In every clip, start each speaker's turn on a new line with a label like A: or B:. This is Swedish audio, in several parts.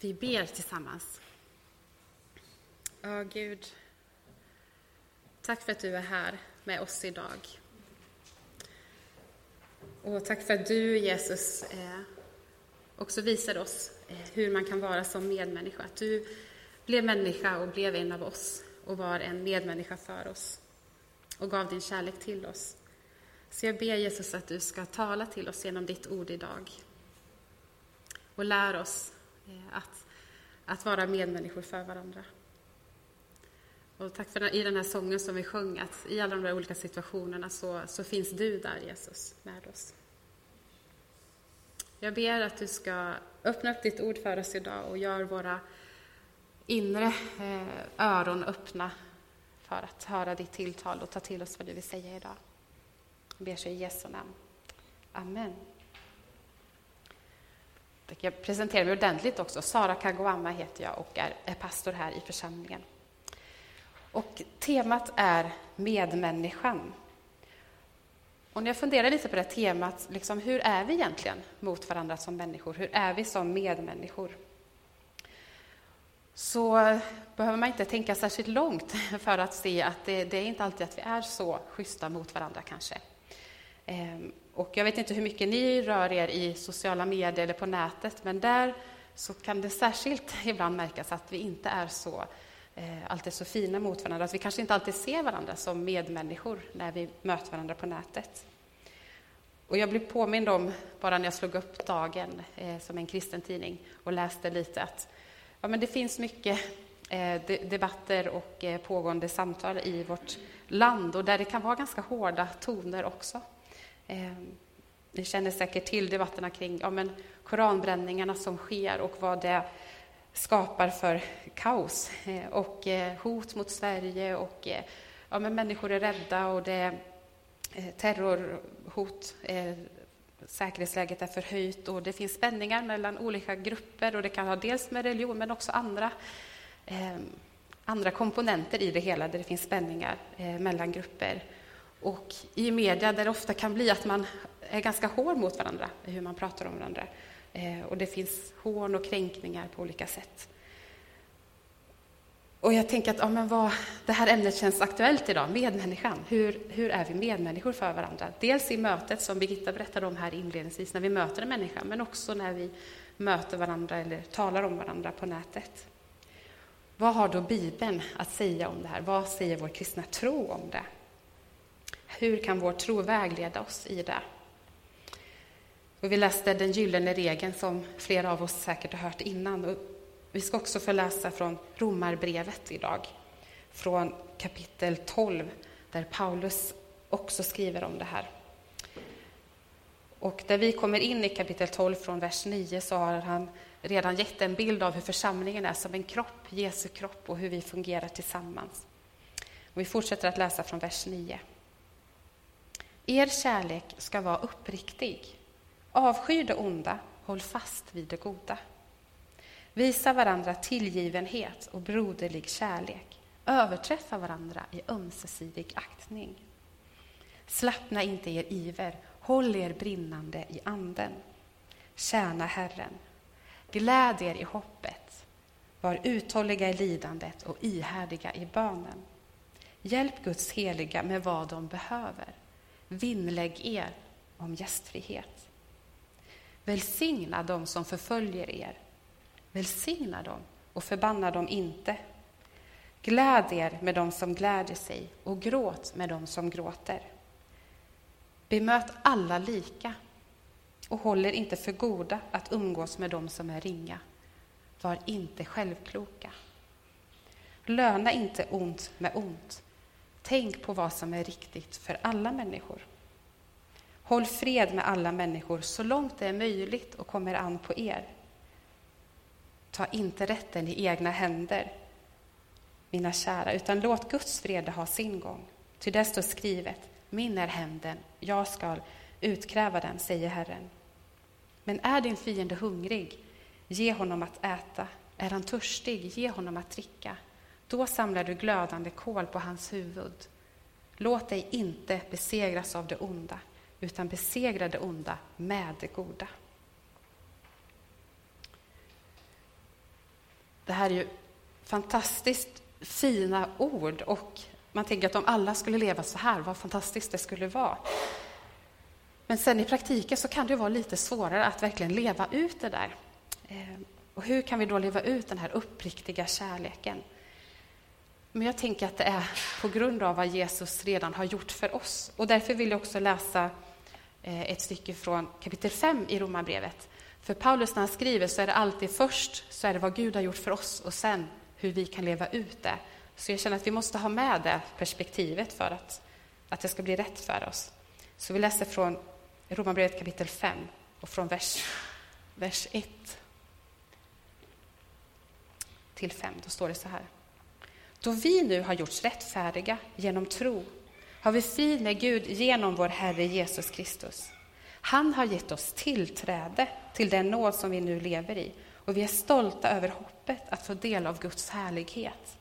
A: Vi ber tillsammans. Ja, Gud, tack för att du är här med oss idag. Och tack för att du, Jesus, eh, också visade oss eh, hur man kan vara som medmänniska. Att du blev människa och blev en av oss och var en medmänniska för oss och gav din kärlek till oss. Så jag ber Jesus att du ska tala till oss genom ditt ord idag och lär oss Eh, att, att vara medmänniskor för varandra. Och tack för i den här sången som vi sjöng, att i alla de där olika situationerna så, så finns du där, Jesus, med oss. Jag ber att du ska öppna upp ditt ord för oss idag och gör våra inre eh, öron öppna för att höra ditt tilltal och ta till oss vad du vill säga idag. Jag ber så i Jesu namn. Amen. Jag presenterar mig ordentligt också. Sara Kagowama heter jag och är, är pastor här i församlingen. Och temat är medmänniskan. Och när jag funderar lite på det temat, liksom, hur är vi egentligen mot varandra som människor? Hur är vi som medmänniskor? Så behöver man inte tänka särskilt långt för att se att det, det är inte alltid att vi är så schyssta mot varandra kanske. Ehm, och jag vet inte hur mycket ni rör er i sociala medier eller på nätet, men där så kan det särskilt ibland märkas att vi inte är så eh, alltid så fina mot varandra, att vi kanske inte alltid ser varandra som medmänniskor när vi möter varandra på nätet. Och jag blev påmind om, bara när jag slog upp Dagen eh, som en kristen tidning och läste lite, att ja, men det finns mycket eh, debatter och eh, pågående samtal i vårt land och där det kan vara ganska hårda toner också. Eh, ni känner säkert till debatterna kring ja, men koranbränningarna som sker och vad det skapar för kaos eh, och eh, hot mot Sverige och eh, ja, men människor är rädda och det är terrorhot. Eh, säkerhetsläget är förhöjt och det finns spänningar mellan olika grupper och det kan ha dels med religion men också andra, ehm, andra komponenter i det hela där det finns spänningar eh, mellan grupper. Och i media där det ofta kan bli att man är ganska hård mot varandra hur man pratar om varandra. Eh, och det finns hån och kränkningar på olika sätt. Och jag tänker att ja, men vad, det här ämnet känns aktuellt idag, medmänniskan. Hur, hur är vi medmänniskor för varandra? Dels i mötet, som Birgitta berättade om här inledningsvis, när vi möter en människa, men också när vi möter varandra eller talar om varandra på nätet. Vad har då Bibeln att säga om det här? Vad säger vår kristna tro om det? Hur kan vår tro vägleda oss i det? Och vi läste den gyllene regeln som flera av oss säkert har hört innan. Och vi ska också få läsa från Romarbrevet idag, från kapitel 12, där Paulus också skriver om det här. Och där vi kommer in i kapitel 12 från vers 9 så har han redan gett en bild av hur församlingen är som en kropp, Jesu kropp, och hur vi fungerar tillsammans. Och vi fortsätter att läsa från vers 9. Er kärlek ska vara uppriktig. Avsky det onda, håll fast vid det goda. Visa varandra tillgivenhet och broderlig kärlek. Överträffa varandra i ömsesidig aktning. Slappna inte er iver, håll er brinnande i anden. Tjäna Herren. Gläd er i hoppet. Var uthålliga i lidandet och ihärdiga i bönen. Hjälp Guds heliga med vad de behöver. Vinnlägg er om gästfrihet. Välsigna dem som förföljer er. Välsigna dem och förbanna dem inte. Gläd er med dem som gläder sig och gråt med dem som gråter. Bemöt alla lika och håll er inte för goda att umgås med dem som är ringa. Var inte självkloka. Löna inte ont med ont. Tänk på vad som är riktigt för alla människor. Håll fred med alla människor så långt det är möjligt och kommer an på er. Ta inte rätten i egna händer, mina kära, utan låt Guds fred ha sin gång. Ty det står skrivet, min är hämnden, jag skall utkräva den, säger Herren. Men är din fiende hungrig, ge honom att äta. Är han törstig, ge honom att dricka. Då samlar du glödande kol på hans huvud. Låt dig inte besegras av det onda, utan besegra det onda med det goda. det här är ju fantastiskt fina ord och man tänker att om alla skulle leva så här, vad fantastiskt det skulle vara. Men sen i praktiken så kan det vara lite svårare att verkligen leva ut det där. Eh, och hur kan vi då leva ut den här uppriktiga kärleken? Men jag tänker att det är på grund av vad Jesus redan har gjort för oss. Och därför vill jag också läsa eh, ett stycke från kapitel 5 i Romarbrevet. För Paulus när han skriver så är det alltid först så är det vad Gud har gjort för oss och sen hur vi kan leva ut det. Så jag känner att vi måste ha med det perspektivet för att, att det ska bli rätt för oss. Så vi läser från Romarbrevet kapitel 5 och från vers, vers 1 till 5. Då står det så här. Då vi nu har gjorts rättfärdiga genom tro har vi frid med Gud genom vår Herre Jesus Kristus. Han har gett oss tillträde till den nåd som vi nu lever i och vi är stolta över hoppet att få del av Guds härlighet.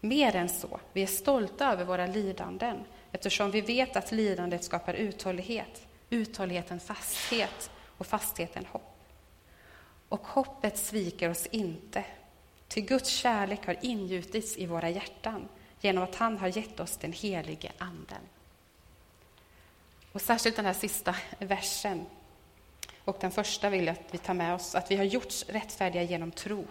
A: Mer än så, vi är stolta över våra lidanden eftersom vi vet att lidandet skapar uthållighet, uthålligheten fasthet och fastheten hopp. Och hoppet sviker oss inte, ty Guds kärlek har ingjutits i våra hjärtan genom att han har gett oss den helige Anden. Och särskilt den här sista versen och den första vill jag att vi tar med oss, att vi har gjorts rättfärdiga genom tro.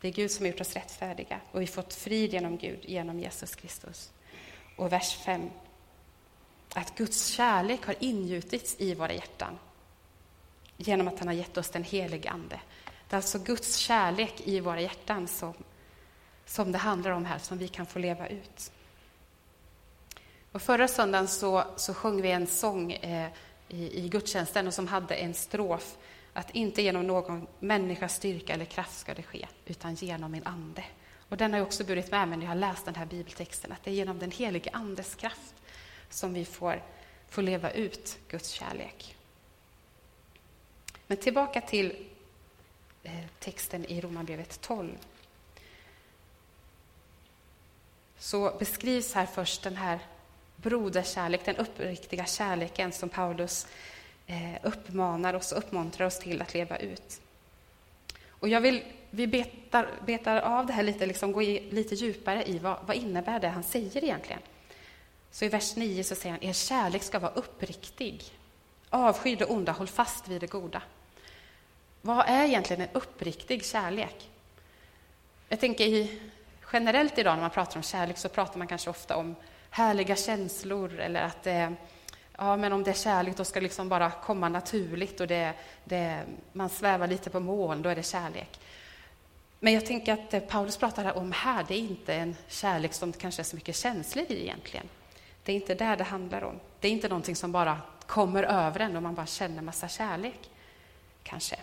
A: Det är Gud som har gjort oss rättfärdiga och vi har fått frid genom Gud, genom Jesus Kristus. Och vers 5, att Guds kärlek har ingjutits i våra hjärtan genom att han har gett oss den helige Ande. Det är alltså Guds kärlek i våra hjärtan som, som det handlar om här, som vi kan få leva ut. Och förra söndagen så, så sjöng vi en sång eh, i, i gudstjänsten och som hade en strof att inte genom någon människas styrka eller kraft ska det ske, utan genom min ande. Och den har jag också burit med mig när jag har läst den här bibeltexten, att det är genom den helige Andes kraft som vi får, får leva ut Guds kärlek. Men tillbaka till Eh, texten i Romarbrevet 12. Så beskrivs här först den här broderkärlek, den uppriktiga kärleken som Paulus eh, uppmanar oss och uppmuntrar oss till att leva ut. Och jag vill, vi betar, betar av det här lite, liksom gå i, lite djupare i vad, vad innebär det han säger egentligen. Så i vers 9 så säger han, er kärlek ska vara uppriktig. Avsky det onda, håll fast vid det goda. Vad är egentligen en uppriktig kärlek? Jag tänker i, generellt idag när man pratar om kärlek så pratar man kanske ofta om härliga känslor eller att det, ja, men om det är kärlek då ska det liksom bara komma naturligt och det, det, man svävar lite på moln, då är det kärlek. Men jag tänker att det Paulus pratar om här, det är inte en kärlek som det kanske är så mycket känslor i egentligen. Det är inte där det handlar om. Det är inte någonting som bara kommer över en och man bara känner massa kärlek, kanske.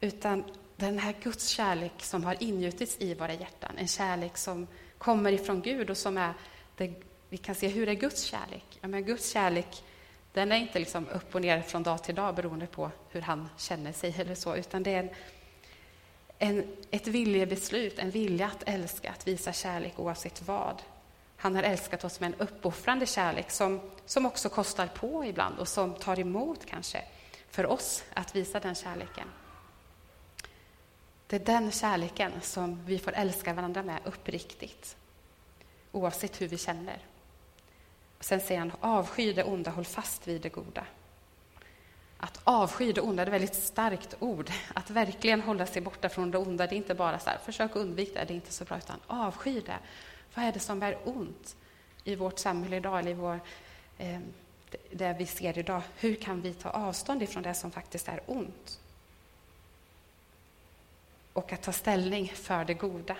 A: Utan den här Guds kärlek som har ingjutits i våra hjärtan, en kärlek som kommer ifrån Gud och som är det, vi kan se hur är Guds kärlek. Ja, men Guds kärlek den är inte liksom upp och ner från dag till dag beroende på hur han känner sig eller så, utan det är en, en, ett viljebeslut, en vilja att älska, att visa kärlek oavsett vad. Han har älskat oss med en uppoffrande kärlek som, som också kostar på ibland och som tar emot kanske för oss att visa den kärleken. Det är den kärleken som vi får älska varandra med uppriktigt oavsett hur vi känner. Och sen säger han, avsky det onda, håll fast vid det goda. Att avsky det onda, det är ett väldigt starkt ord. Att verkligen hålla sig borta från det onda, det är inte bara så här, försök undvika det, det är inte så bra, utan avsky det. Vad är det som är ont i vårt samhälle idag, eller i vår, eh, det vi ser idag? Hur kan vi ta avstånd ifrån det som faktiskt är ont? Och att ta ställning för det goda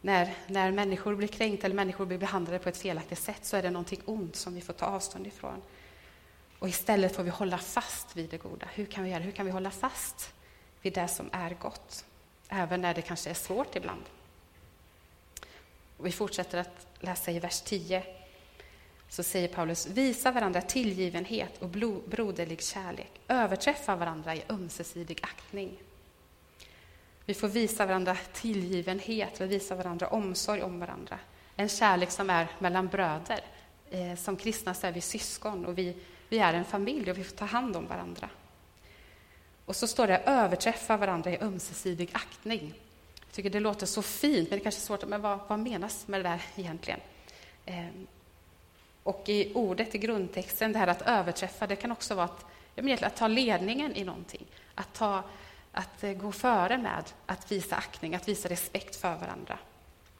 A: när, när människor blir kränkta eller människor blir behandlade på ett felaktigt sätt så är det någonting ont som vi får ta avstånd ifrån. Och istället får vi hålla fast vid det goda. Hur kan vi göra? Hur kan vi hålla fast vid det som är gott? Även när det kanske är svårt ibland. Och vi fortsätter att läsa i vers 10. Så säger Paulus, visa varandra tillgivenhet och broderlig kärlek. Överträffa varandra i ömsesidig aktning. Vi får visa varandra tillgivenhet, vi visar varandra omsorg om varandra. En kärlek som är mellan bröder. Eh, som kristna så är vi syskon och vi, vi är en familj och vi får ta hand om varandra. Och så står det överträffa varandra i ömsesidig aktning. Jag tycker det låter så fint, men det kanske är svårt. Men vad, vad menas med det där egentligen? Ehm, och i ordet i grundtexten, det här att överträffa, det kan också vara att, att ta ledningen i någonting. Att, ta, att eh, gå före med att visa aktning, att visa respekt för varandra.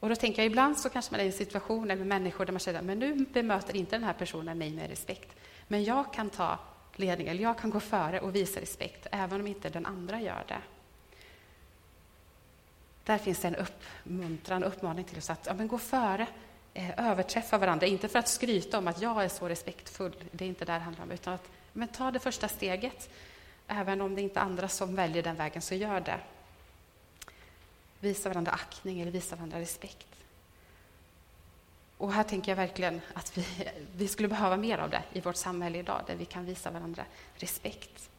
A: Och då tänker jag ibland så kanske man är i en situation med människor där man känner men nu bemöter inte den här personen mig med respekt. Men jag kan ta ledning, eller jag kan gå före och visa respekt, även om inte den andra gör det. Där finns det en uppmuntran, uppmaning till oss att ja, men gå före, eh, överträffa varandra. Inte för att skryta om att jag är så respektfull, det är inte det det handlar om, utan att men ta det första steget. Även om det inte är andra som väljer den vägen, så gör det. Visa varandra aktning eller visa varandra respekt. Och här tänker jag verkligen att vi, vi skulle behöva mer av det i vårt samhälle idag, där vi kan visa varandra respekt.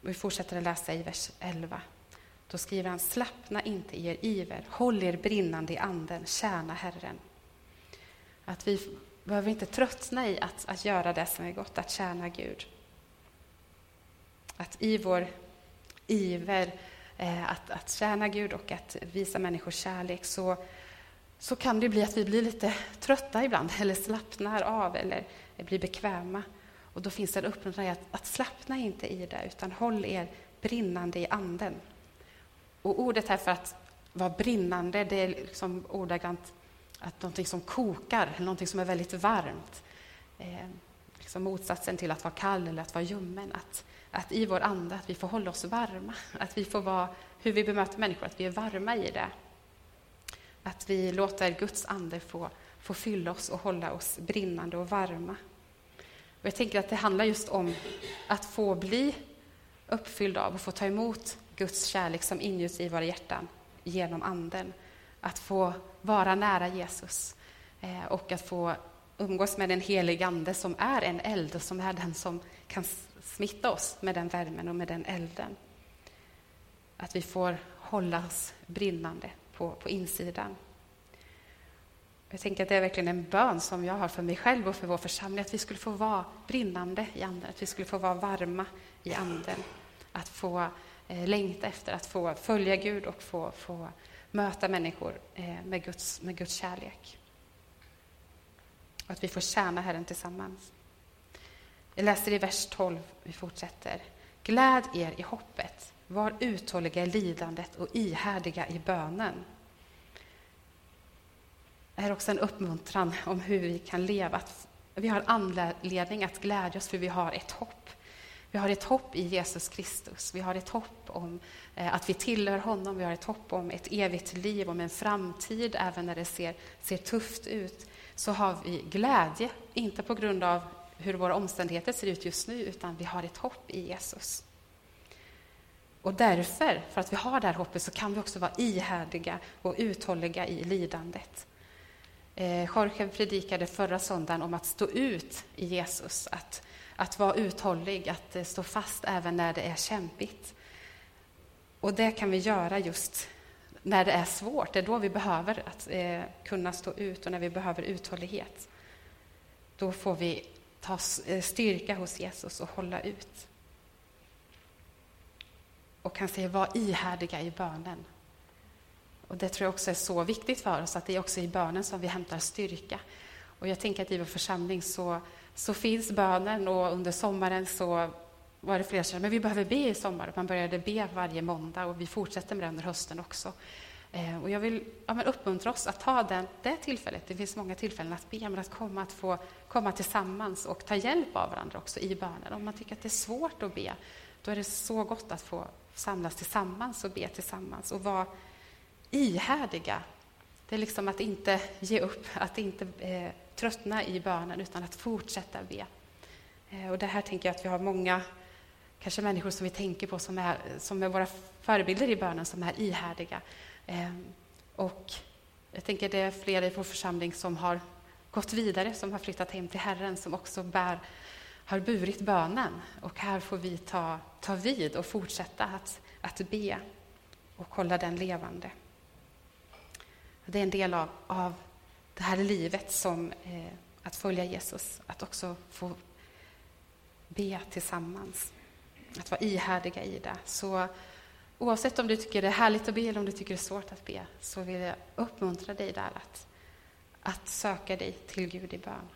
A: Vi fortsätter att läsa i vers 11. Då skriver han, slappna inte i er iver, håll er brinnande i anden, tjäna Herren. Att vi behöver inte tröttna i att, att göra det som är gott, att tjäna Gud. Att i vår iver eh, att, att tjäna Gud och att visa människor kärlek så, så kan det bli att vi blir lite trötta ibland, eller slappnar av eller blir bekväma. Och då finns det en uppmuntran att, att slappna inte i det, utan håll er brinnande i anden. Och ordet här för att vara brinnande, det är liksom ordagrant att någonting som kokar, eller någonting som är väldigt varmt. Eh, liksom motsatsen till att vara kall eller att vara ljummen. Att, att i vår ande, att vi får hålla oss varma. Att vi får vara, hur vi bemöter människor, att vi är varma i det. Att vi låter Guds ande få, få fylla oss och hålla oss brinnande och varma. Och jag tänker att det handlar just om att få bli uppfylld av och få ta emot Guds kärlek som ingjuts i våra hjärtan genom Anden. Att få vara nära Jesus eh, och att få umgås med den helige Ande som är en eld och som är den som kan smitta oss med den värmen och med den elden. Att vi får hålla oss brinnande på, på insidan. Jag tänker att det är verkligen en bön som jag har för mig själv och för vår församling, att vi skulle få vara brinnande i anden, att vi skulle få vara varma i anden, att få eh, längta efter att få följa Gud och få, få möta människor eh, med, Guds, med Guds kärlek. Och att vi får tjäna Herren tillsammans. Jag läser i vers 12, vi fortsätter. Gläd er i hoppet, var uthålliga i lidandet och ihärdiga i bönen. Det är också en uppmuntran om hur vi kan leva. vi har anledning att glädjas för vi har ett hopp. Vi har ett hopp i Jesus Kristus. Vi har ett hopp om eh, att vi tillhör honom. Vi har ett hopp om ett evigt liv, om en framtid, även när det ser, ser tufft ut. Så har vi glädje, inte på grund av hur våra omständigheter ser ut just nu, utan vi har ett hopp i Jesus. Och därför, för att vi har det här hoppet, så kan vi också vara ihärdiga och uthålliga i lidandet. Eh, Jorge predikade förra söndagen om att stå ut i Jesus, att, att vara uthållig, att eh, stå fast även när det är kämpigt. Och det kan vi göra just när det är svårt. Det är då vi behöver att, eh, kunna stå ut och när vi behöver uthållighet. Då får vi ta eh, styrka hos Jesus och hålla ut. Och han säger, var ihärdiga i bönen. Och Det tror jag också är så viktigt för oss, att det är också i bönen som vi hämtar styrka. Och jag tänker att i vår församling så, så finns bönen och under sommaren så var det flera som sa men vi behöver be i sommar. Man började be varje måndag och vi fortsätter med det under hösten också. Eh, och jag vill ja, uppmuntra oss att ta den, det tillfället. Det finns många tillfällen att be, men att komma, att få komma tillsammans och ta hjälp av varandra också i bönen. Om man tycker att det är svårt att be, då är det så gott att få samlas tillsammans och be tillsammans och vara ihärdiga. Det är liksom att inte ge upp, att inte eh, tröttna i bönen, utan att fortsätta be. Eh, och det här tänker jag att vi har många kanske människor som vi tänker på som är, som är våra förebilder i bönen, som är ihärdiga. Eh, och jag tänker det är flera i vår församling som har gått vidare, som har flyttat hem till Herren, som också bär, har burit bönen. Och här får vi ta, ta vid och fortsätta att, att be och hålla den levande. Det är en del av, av det här livet som eh, att följa Jesus, att också få be tillsammans. Att vara ihärdiga i det. Så oavsett om du tycker det är härligt att be eller om du tycker det är svårt att be, så vill jag uppmuntra dig där att, att söka dig till Gud i bön.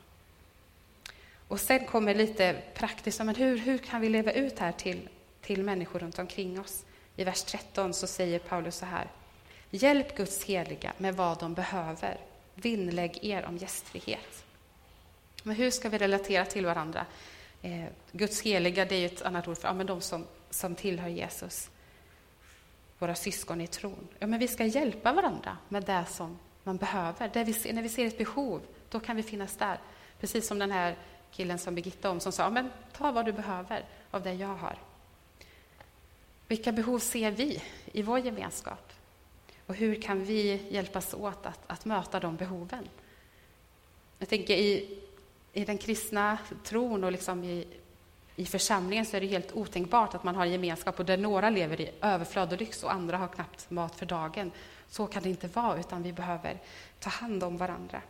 A: Och sen kommer lite praktiskt, men hur, hur kan vi leva ut här till, till människor runt omkring oss? I vers 13 så säger Paulus så här. Hjälp Guds heliga med vad de behöver. Vinnlägg er om gästfrihet. Men hur ska vi relatera till varandra? Eh, Guds heliga, det är ett annat ord för ja, men de som, som tillhör Jesus. Våra syskon i tron. Ja, men vi ska hjälpa varandra med det som man behöver. Där vi, när vi ser ett behov, då kan vi finnas där. Precis som den här killen som Birgitta om, som sa, men ta vad du behöver av det jag har. Vilka behov ser vi i vår gemenskap? Och hur kan vi hjälpas åt att, att möta de behoven? Jag tänker i, i den kristna tron och liksom i, i församlingen så är det helt otänkbart att man har gemenskap och där några lever i överflöd och lyx och andra har knappt mat för dagen. Så kan det inte vara, utan vi behöver ta hand om varandra.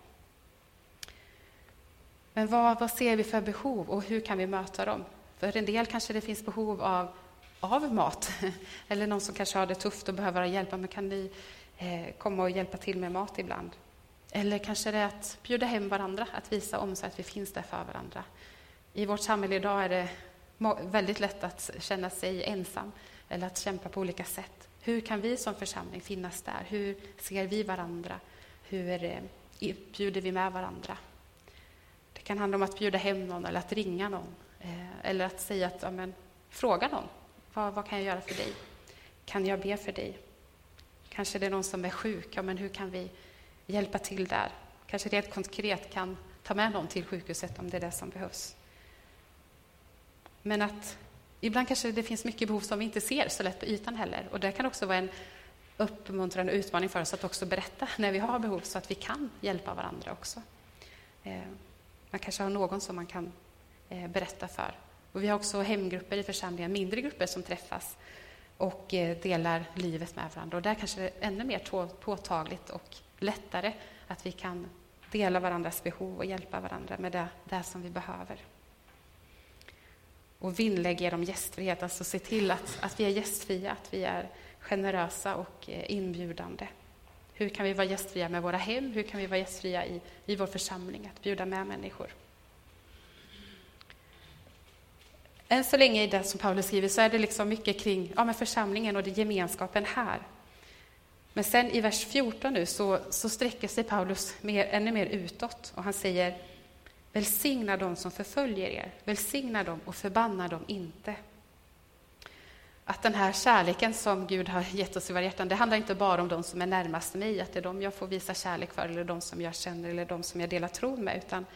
A: Men vad, vad ser vi för behov och hur kan vi möta dem? För en del kanske det finns behov av, av mat, eller någon som kanske har det tufft och behöver hjälp. Men kan ni eh, komma och hjälpa till med mat ibland? Eller kanske det är att bjuda hem varandra, att visa om att vi finns där för varandra. I vårt samhälle idag är det väldigt lätt att känna sig ensam eller att kämpa på olika sätt. Hur kan vi som församling finnas där? Hur ser vi varandra? Hur eh, bjuder vi med varandra? Det kan handla om att bjuda hem någon eller att ringa någon. Eh, eller att säga att, ja, men, fråga någon. Vad, vad, kan jag göra för dig? Kan jag be för dig? Kanske det är någon som är sjuk. Ja, men hur kan vi hjälpa till där? Kanske rent konkret kan ta med någon till sjukhuset om det är det som behövs. Men att ibland kanske det finns mycket behov som vi inte ser så lätt på ytan heller. Och det kan också vara en uppmuntrande utmaning för oss att också berätta när vi har behov så att vi kan hjälpa varandra också. Eh, man kanske har någon som man kan eh, berätta för. Och vi har också hemgrupper i församlingen, mindre grupper som träffas och eh, delar livet med varandra. Och där kanske det är ännu mer påtagligt och lättare att vi kan dela varandras behov och hjälpa varandra med det, det som vi behöver. Och vinnlägg er om gästfrihet, alltså se till att, att vi är gästfria, att vi är generösa och eh, inbjudande. Hur kan vi vara gästfria med våra hem? Hur kan vi vara gästfria i, i vår församling? Att bjuda med människor. Än så länge i det som Paulus skriver så är det liksom mycket kring ja, men församlingen och det gemenskapen här. Men sen i vers 14 nu så, så sträcker sig Paulus mer, ännu mer utåt och han säger Välsigna dem som förföljer er, välsigna dem och förbanna dem inte att den här kärleken som Gud har gett oss i våra hjärtan, det handlar inte bara om de som är närmast mig, att det är de jag får visa kärlek för, eller de som jag känner, eller de som jag delar tron med, utan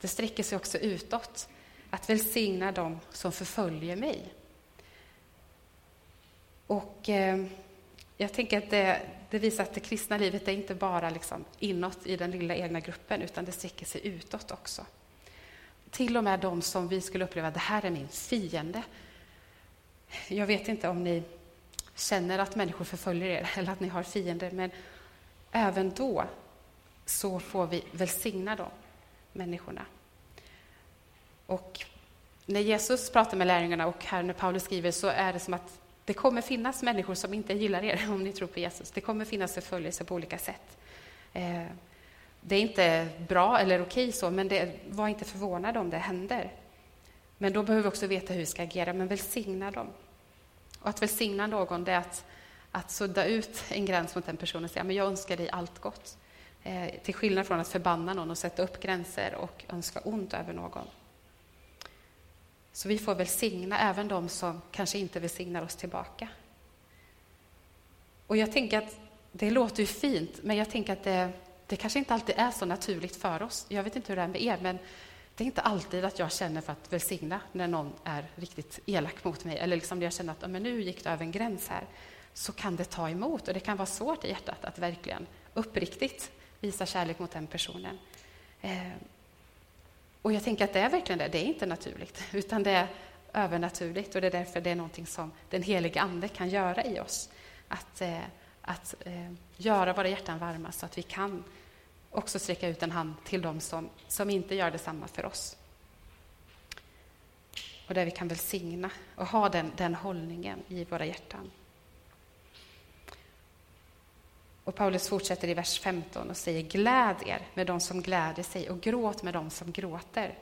A: det sträcker sig också utåt. Att välsigna dem som förföljer mig. Och eh, jag tänker att det, det, visar att det kristna livet är inte bara liksom inåt i den lilla egna gruppen, utan det sträcker sig utåt också. Till och med de som vi skulle uppleva, det här är min fiende, jag vet inte om ni känner att människor förföljer er eller att ni har fiender, men även då så får vi välsigna de människorna. Och när Jesus pratar med lärjungarna och här när Paulus skriver så är det som att det kommer finnas människor som inte gillar er om ni tror på Jesus. Det kommer finnas förföljelse på olika sätt. Eh, det är inte bra eller okej så, men det, var inte förvånad om det händer. Men då behöver vi också veta hur vi ska agera, men välsigna dem. Och att välsigna någon, det är att, att sudda ut en gräns mot den personen och säga, men jag önskar dig allt gott. Eh, till skillnad från att förbanna någon och sätta upp gränser och önska ont över någon. Så vi får välsigna även de som kanske inte välsignar oss tillbaka. Och jag tänker att det låter ju fint, men jag tänker att det, det kanske inte alltid är så naturligt för oss. Jag vet inte hur det är med er, men det är inte alltid att jag känner för att välsigna när någon är riktigt elak mot mig, eller liksom när jag känner att men nu gick det över en gräns här, så kan det ta emot och det kan vara svårt i hjärtat att verkligen uppriktigt visa kärlek mot den personen. Eh, och jag tänker att det är verkligen det, det är inte naturligt, utan det är övernaturligt och det är därför det är någonting som den helige Ande kan göra i oss. Att, eh, att eh, göra våra hjärtan varma så att vi kan också sträcka ut en hand till dem som, som inte gör detsamma för oss. och där vi kan välsigna och ha den, den hållningen i våra hjärtan. Och Paulus fortsätter i vers 15 och säger gläd er med de som gläder sig och gråt med de som gråter.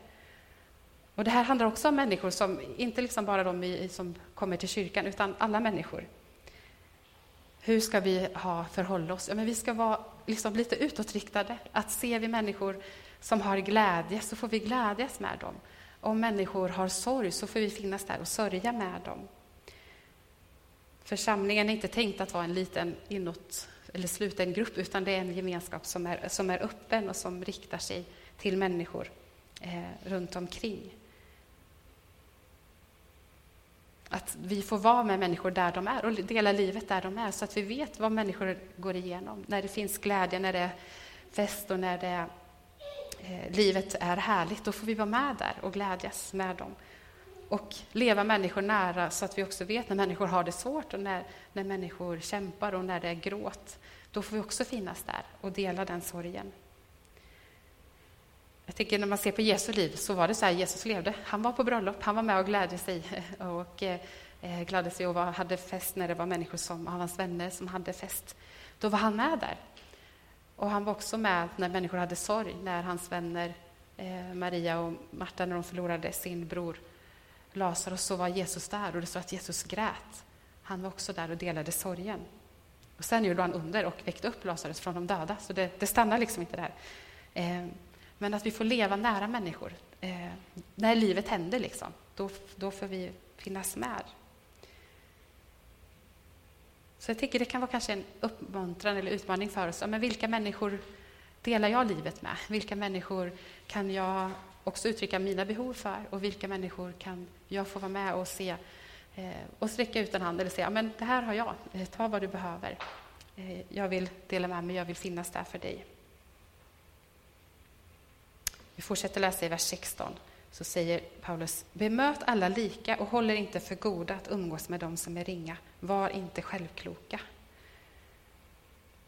A: Och Det här handlar också om människor, som inte liksom bara de som kommer till kyrkan, utan alla människor. Hur ska vi ha förhålla oss? Ja, men vi ska vara liksom lite utåtriktade. Att ser vi människor som har glädje så får vi glädjas med dem. Om människor har sorg så får vi finnas där och sörja med dem. Församlingen är inte tänkt att vara en liten inåt eller sluten grupp, utan det är en gemenskap som är, som är öppen och som riktar sig till människor eh, runt omkring. Att vi får vara med människor där de är och dela livet där de är, så att vi vet vad människor går igenom. När det finns glädje, när det är fest och när det, eh, livet är härligt, då får vi vara med där och glädjas med dem. Och leva människor nära så att vi också vet när människor har det svårt och när, när människor kämpar och när det är gråt. Då får vi också finnas där och dela den sorgen. Jag tycker när man ser på Jesu liv så var det så här Jesus levde. Han var på bröllop, han var med och glädde sig och eh, gladde sig och var, hade fest när det var människor som hans vänner som hade fest. Då var han med där. Och han var också med när människor hade sorg, när hans vänner eh, Maria och Marta när de förlorade sin bror Lazarus så var Jesus där och det står att Jesus grät. Han var också där och delade sorgen. Och sen gjorde han under och väckte upp Lazarus från de döda, så det, det stannar liksom inte där. Eh, men att vi får leva nära människor. Eh, när livet händer, liksom, då, då får vi finnas med. Så jag tycker det kan vara kanske en uppmuntran eller utmaning för oss. Men vilka människor delar jag livet med? Vilka människor kan jag också uttrycka mina behov för? Och vilka människor kan jag få vara med och se eh, och sträcka ut en hand eller säga, men det här har jag, eh, ta vad du behöver. Eh, jag vill dela med mig, jag vill finnas där för dig. Vi fortsätter läsa i vers 16. Så säger Paulus, bemöt alla lika och håll er inte för goda att umgås med dem som är ringa. Var inte självkloka.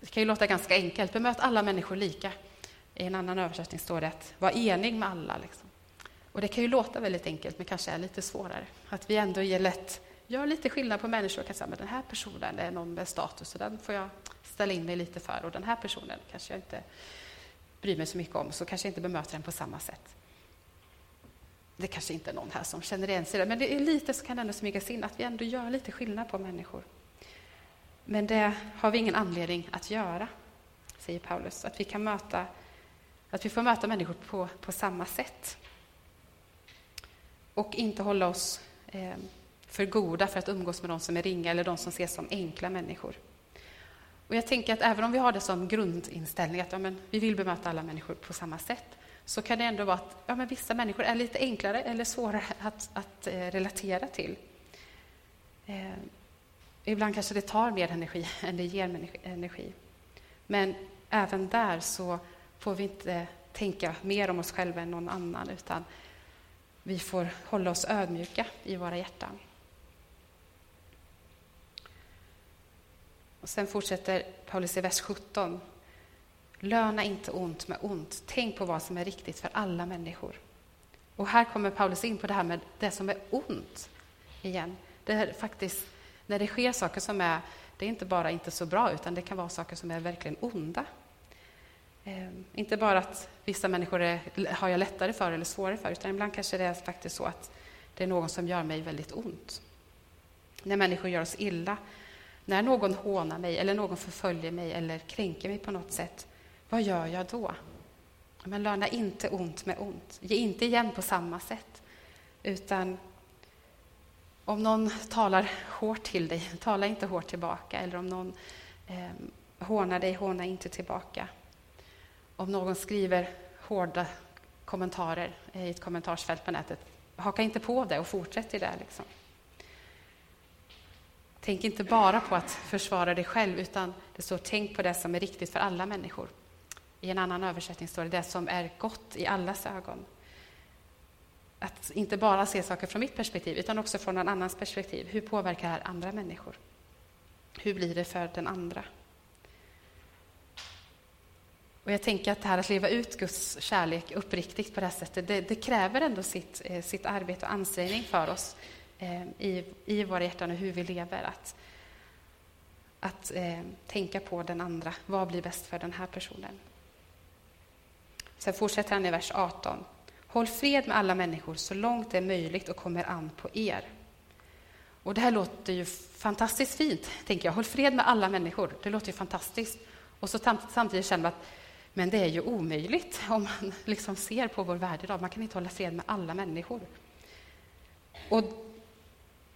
A: Det kan ju låta ganska enkelt, bemöt alla människor lika. I en annan översättning står det att vara enig med alla. Liksom. Och det kan ju låta väldigt enkelt, men kanske är lite svårare. Att vi ändå ger lätt, gör lite skillnad på människor. Kan säga, men den här personen är någon med status, och den får jag ställa in mig lite för. Och den här personen kanske jag inte bryr mig så mycket om, så kanske jag inte bemöter den på samma sätt. Det kanske inte är någon här som känner igen sig men det är lite så kan ändå smygas in att vi ändå gör lite skillnad på människor. Men det har vi ingen anledning att göra, säger Paulus. Att vi kan möta, att vi får möta människor på, på samma sätt. Och inte hålla oss eh, för goda för att umgås med de som är ringa eller de som ses som enkla människor. Och jag tänker att även om vi har det som grundinställning att ja, men vi vill bemöta alla människor på samma sätt, så kan det ändå vara att ja, men vissa människor är lite enklare eller svårare att, att eh, relatera till. Eh, ibland kanske det tar mer energi än det ger energi. Men även där så får vi inte tänka mer om oss själva än någon annan, utan vi får hålla oss ödmjuka i våra hjärtan. Och sen fortsätter Paulus i vers 17. Löna inte ont med ont. Tänk på vad som är riktigt för alla människor. Och här kommer Paulus in på det här med det som är ont igen. Det är faktiskt, när det sker saker som är, det är inte bara inte så bra, utan det kan vara saker som är verkligen onda. Ehm, inte bara att vissa människor är, har jag lättare för eller svårare för, utan ibland kanske det är faktiskt så att det är någon som gör mig väldigt ont. När människor gör oss illa när någon hånar mig eller någon förföljer mig eller kränker mig på något sätt, vad gör jag då? Men löna inte ont med ont. Ge inte igen på samma sätt. Utan om någon talar hårt till dig, tala inte hårt tillbaka. Eller om någon eh, hånar dig, håna inte tillbaka. Om någon skriver hårda kommentarer i ett kommentarsfält på nätet, haka inte på det och fortsätt i det. Liksom. Tänk inte bara på att försvara dig själv, utan det står tänk på det som är riktigt för alla människor. I en annan översättning står det det som är gott i allas ögon. Att inte bara se saker från mitt perspektiv, utan också från någon annans perspektiv. Hur påverkar det här andra människor? Hur blir det för den andra? Och jag tänker att det här att leva ut Guds kärlek uppriktigt på det här sättet, det, det kräver ändå sitt, eh, sitt arbete och ansträngning för oss eh, i, i våra hjärtan och hur vi lever. Att, att eh, tänka på den andra. Vad blir bäst för den här personen? Sen fortsätter han i vers 18. Håll fred med alla människor så långt det är möjligt och kommer an på er. Och det här låter ju fantastiskt fint, tänker jag. Håll fred med alla människor. Det låter ju fantastiskt. Och så samtidigt känner man att men det är ju omöjligt om man liksom ser på vår värld idag. Man kan inte hålla fred med alla människor. Och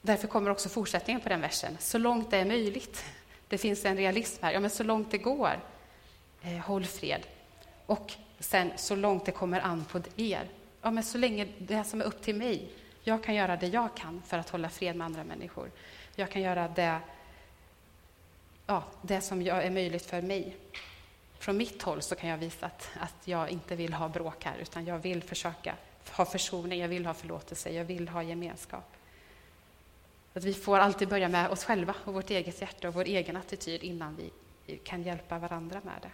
A: därför kommer också fortsättningen på den versen. Så långt det är möjligt. Det finns en realism här. Ja, men så långt det går, eh, håll fred. Och sen så långt det kommer an på er. Ja, men så länge det som är upp till mig. Jag kan göra det jag kan för att hålla fred med andra människor. Jag kan göra det, ja, det som är möjligt för mig. Från mitt håll så kan jag visa att, att jag inte vill ha bråk här, utan jag vill försöka ha försoning, jag vill ha förlåtelse, jag vill ha gemenskap. Att vi får alltid börja med oss själva och vårt eget hjärta och vår egen attityd innan vi kan hjälpa varandra med det.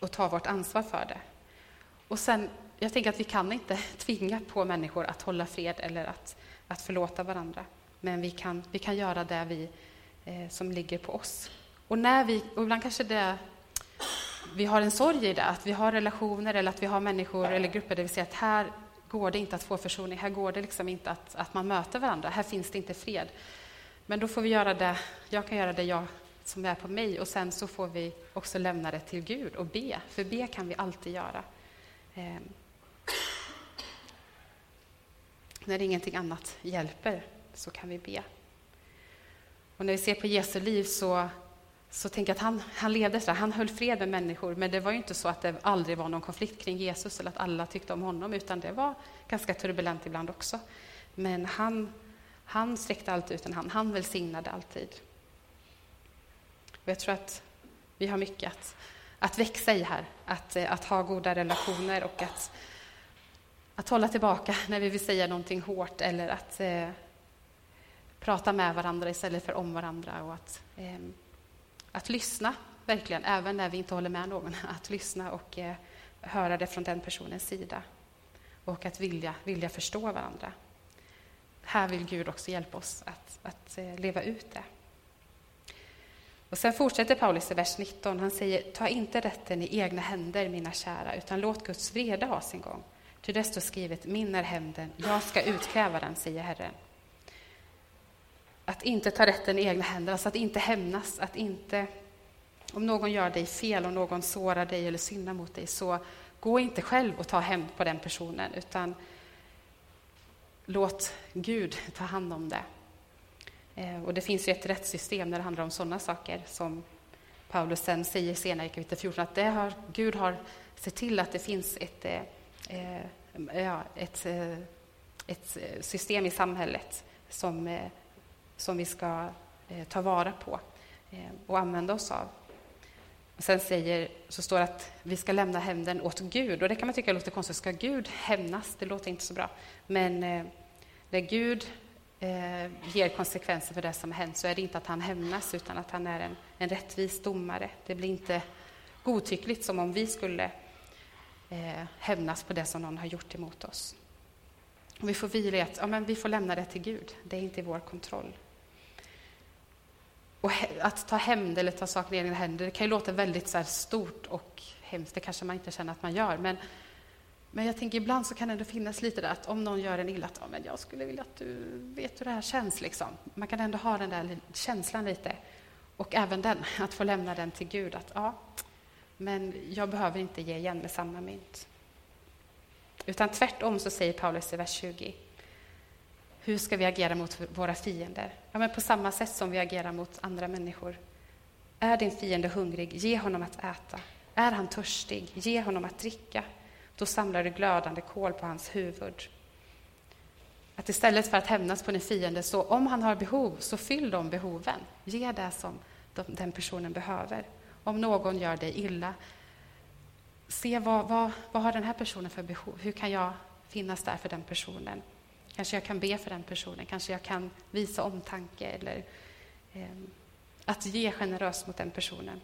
A: Och ta vårt ansvar för det. Och sen, jag tänker att vi kan inte tvinga på människor att hålla fred eller att, att förlåta varandra. Men vi kan, vi kan göra det vi, eh, som ligger på oss. Och, när vi, och ibland kanske det, vi har en sorg i det, att vi har relationer eller att vi har människor eller grupper där vi ser att här går det inte att få försoning, här går det liksom inte att, att man möter varandra, här finns det inte fred. Men då får vi göra det, jag kan göra det jag som är på mig och sen så får vi också lämna det till Gud och be, för be kan vi alltid göra. Eh, när ingenting annat hjälper så kan vi be. Och när vi ser på Jesu liv så så tänk att han, han levde så han höll fred med människor, men det var ju inte så att det aldrig var någon konflikt kring Jesus eller att alla tyckte om honom, utan det var ganska turbulent ibland också. Men han, han sträckte alltid ut en hand, han välsignade alltid. Och jag tror att vi har mycket att, att växa i här, att, eh, att ha goda relationer och att, att hålla tillbaka när vi vill säga någonting hårt eller att eh, prata med varandra istället för om varandra och att eh, att lyssna, verkligen, även när vi inte håller med någon. Att lyssna och eh, höra det från den personens sida. Och att vilja, vilja förstå varandra. Här vill Gud också hjälpa oss att, att eh, leva ut det. Och sen fortsätter Paulus i vers 19. Han säger, ta inte rätten i egna händer, mina kära, utan låt Guds vrede ha sin gång. Ty det står skrivet, min är hämnden, jag ska utkräva den, säger Herren. Att inte ta rätten i egna händer, alltså att inte hämnas, att inte... Om någon gör dig fel, om någon sårar dig eller syndar mot dig, så gå inte själv och ta hämnd på den personen, utan låt Gud ta hand om det. Eh, och det finns ju ett rättssystem när det handlar om sådana saker, som Paulus sen säger senare i kapitel 14, att det har, Gud har sett till att det finns ett, eh, eh ja, ett, eh, ett system i samhället som som vi ska eh, ta vara på eh, och använda oss av. Och sen säger, så står det att vi ska lämna hämnden åt Gud. Och det kan man tycka låter konstigt. Ska Gud hämnas? Det låter inte så bra. Men eh, när Gud eh, ger konsekvenser för det som har hänt så är det inte att han hämnas utan att han är en, en rättvis domare. Det blir inte godtyckligt som om vi skulle eh, hämnas på det som någon har gjort emot oss. Och vi får vila i att ja, men vi får lämna det till Gud. Det är inte i vår kontroll. Och att ta hämnd eller ta saken i egna händer, det kan ju låta väldigt så stort och hemskt, det kanske man inte känner att man gör. Men, men jag tänker ibland så kan det ändå finnas lite där att om någon gör en illa, att ja, men jag skulle vilja att du vet hur det här känns. Liksom. Man kan ändå ha den där känslan lite. Och även den, att få lämna den till Gud. Att ja, men jag behöver inte ge igen med samma mynt. Utan tvärtom så säger Paulus i vers 20 hur ska vi agera mot våra fiender? Ja, men på samma sätt som vi agerar mot andra människor. Är din fiende hungrig, ge honom att äta. Är han törstig, ge honom att dricka. Då samlar du glödande kol på hans huvud. Att istället för att hämnas på din fiende, så om han har behov, så fyll de behoven. Ge det som den personen behöver. Om någon gör dig illa, se vad, vad, vad har den här personen för behov? Hur kan jag finnas där för den personen? Kanske jag kan be för den personen, kanske jag kan visa omtanke eller eh, att ge generöst mot den personen.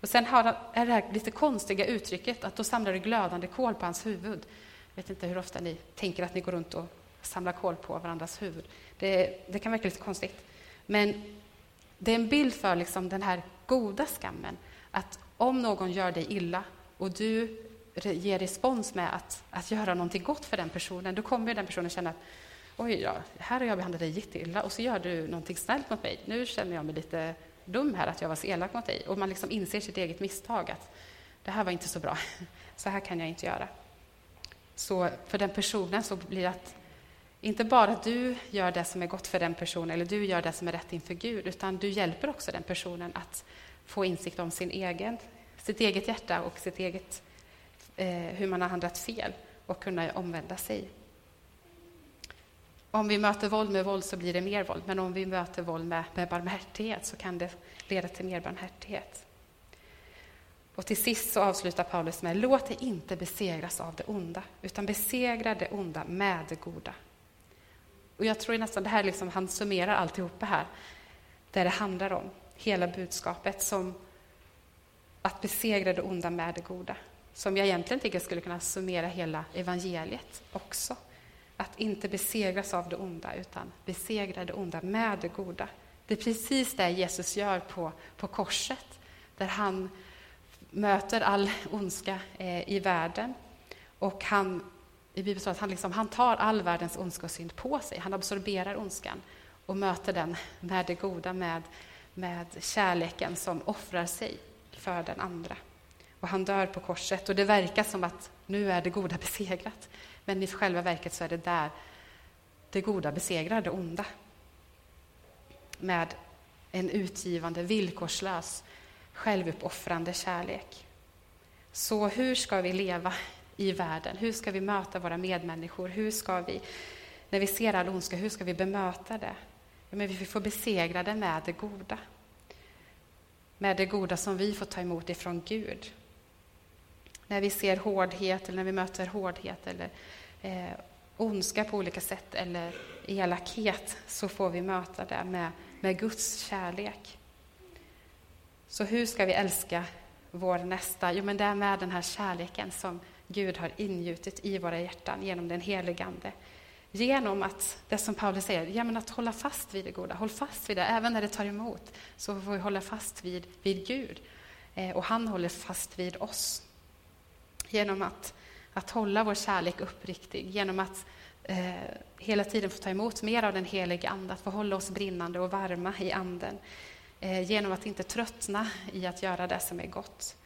A: Och sen har, är det här lite konstiga uttrycket att då samlar du glödande kol på hans huvud. Jag vet inte hur ofta ni tänker att ni går runt och samlar kol på varandras huvud. Det, det kan verka lite konstigt. Men det är en bild för liksom den här goda skammen. Att om någon gör dig illa och du ger respons med att, att göra någonting gott för den personen, då kommer den personen känna att oj, ja, här har jag behandlat dig jätteilla och så gör du någonting snällt mot mig. Nu känner jag mig lite dum här att jag var så elak mot dig. Och man liksom inser sitt eget misstag, att det här var inte så bra. Så här kan jag inte göra. Så för den personen så blir det att inte bara du gör det som är gott för den personen, eller du gör det som är rätt inför Gud, utan du hjälper också den personen att få insikt om sin egen, sitt eget hjärta och sitt eget, Eh, hur man har handlat fel och kunna omvända sig. Om vi möter våld med våld så blir det mer våld, men om vi möter våld med, med barmhärtighet så kan det leda till mer barmhärtighet. Och till sist så avslutar Paulus med låt dig inte besegras av det onda, utan besegra det onda med det goda. Och jag tror nästan det här liksom, han summerar alltihopa här, där det handlar om hela budskapet som att besegra det onda med det goda. Som jag egentligen tycker skulle kunna summera hela evangeliet också. Att inte besegras av det onda, utan besegra det onda med det goda. Det är precis det Jesus gör på, på korset, där han möter all ondska eh, i världen. Och han, i Bibeln står att han, liksom, han tar all världens ondska och synd på sig. Han absorberar ondskan och möter den med det goda, med, med kärleken som offrar sig för den andra. Och han dör på korset och det verkar som att nu är det goda besegrat. Men i själva verket så är det där det goda besegrar det onda. Med en utgivande, villkorslös, självuppoffrande kärlek. Så hur ska vi leva i världen? Hur ska vi möta våra medmänniskor? Hur ska vi, när vi ser all ondska, hur ska vi bemöta det? Ja, men vi får besegra det med det goda. Med det goda som vi får ta emot ifrån Gud. När vi ser hårdhet, eller när vi möter hårdhet eller eh, ondska på olika sätt, eller elakhet, så får vi möta det med, med Guds kärlek. Så hur ska vi älska vår nästa? Jo, men det är med den här kärleken som Gud har ingjutit i våra hjärtan genom den helige Ande. Genom att, det som Paulus säger, ja, men att hålla fast vid det goda. Håll fast vid det, även när det tar emot, så får vi hålla fast vid, vid Gud. Eh, och han håller fast vid oss. Genom att, att hålla vår kärlek uppriktig, genom att eh, hela tiden få ta emot mer av den helige Ande, att få hålla oss brinnande och varma i Anden. Eh, genom att inte tröttna i att göra det som är gott.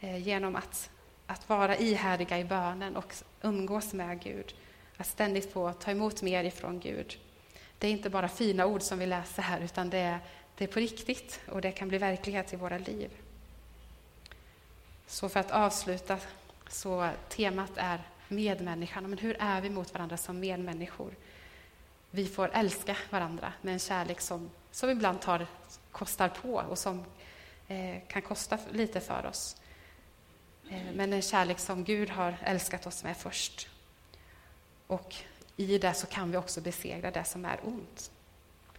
A: Eh, genom att, att vara ihärdiga i bönen och umgås med Gud. Att ständigt få ta emot mer ifrån Gud. Det är inte bara fina ord som vi läser här, utan det är, det är på riktigt och det kan bli verklighet i våra liv. Så för att avsluta, så temat är medmänniskan. Men hur är vi mot varandra som medmänniskor? Vi får älska varandra med en kärlek som, som ibland tar kostar på och som eh, kan kosta lite för oss. Eh, men en kärlek som Gud har älskat oss med först. Och i det så kan vi också besegra det som är ont.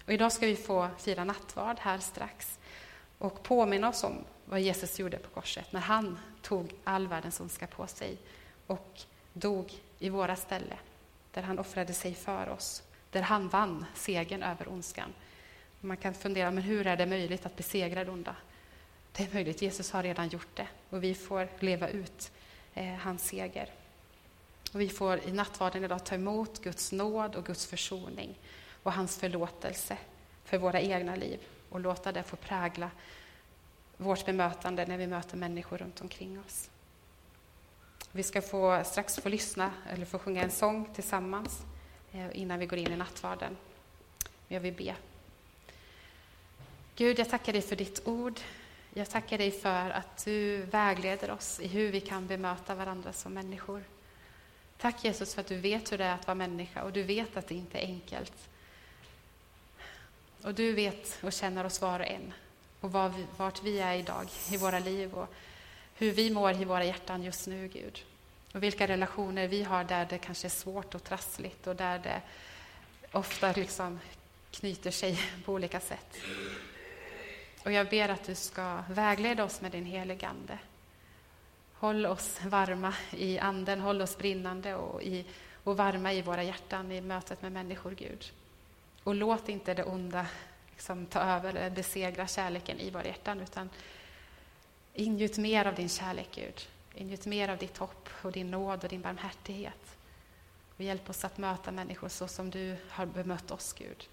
A: Och idag ska vi få fira nattvard här strax och påminna oss om vad Jesus gjorde på korset när han tog all världens ondska på sig och dog i våra ställe, där han offrade sig för oss, där han vann segern över ondskan. Man kan fundera, men hur är det möjligt att besegra det onda? Det är möjligt, Jesus har redan gjort det och vi får leva ut eh, hans seger. Och vi får i nattvarden idag ta emot Guds nåd och Guds försoning och hans förlåtelse för våra egna liv och låta det få prägla vårt bemötande när vi möter människor runt omkring oss. Vi ska få, strax få lyssna eller få sjunga en sång tillsammans eh, innan vi går in i nattvarden. Jag vill be. Gud, jag tackar dig för ditt ord. Jag tackar dig för att du vägleder oss i hur vi kan bemöta varandra som människor. Tack Jesus för att du vet hur det är att vara människa och du vet att det inte är enkelt. Och du vet och känner oss var och en och var vi, vart vi är idag i våra liv och hur vi mår i våra hjärtan just nu, Gud. Och vilka relationer vi har där det kanske är svårt och trassligt och där det ofta liksom knyter sig på olika sätt. Och jag ber att du ska vägleda oss med din helige Ande. Håll oss varma i anden, håll oss brinnande och, i, och varma i våra hjärtan i mötet med människor, Gud. Och låt inte det onda liksom ta över eller besegra kärleken i våra hjärtan, utan ingjut mer av din kärlek, Gud. Ingjut mer av ditt hopp och din nåd och din barmhärtighet. Och hjälp oss att möta människor så som du har bemött oss, Gud.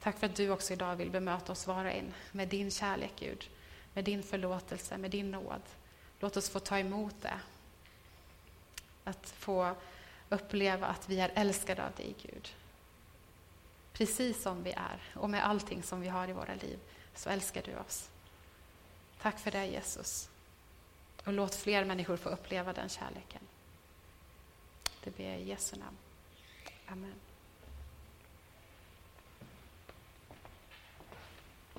A: Tack för att du också idag vill bemöta oss var och en med din kärlek, Gud. Med din förlåtelse, med din nåd. Låt oss få ta emot det. Att få uppleva att vi är älskade av dig, Gud. Precis som vi är och med allting som vi har i våra liv så älskar du oss. Tack för det, Jesus. Och låt fler människor få uppleva den kärleken. Det ber jag i Jesu namn. Amen.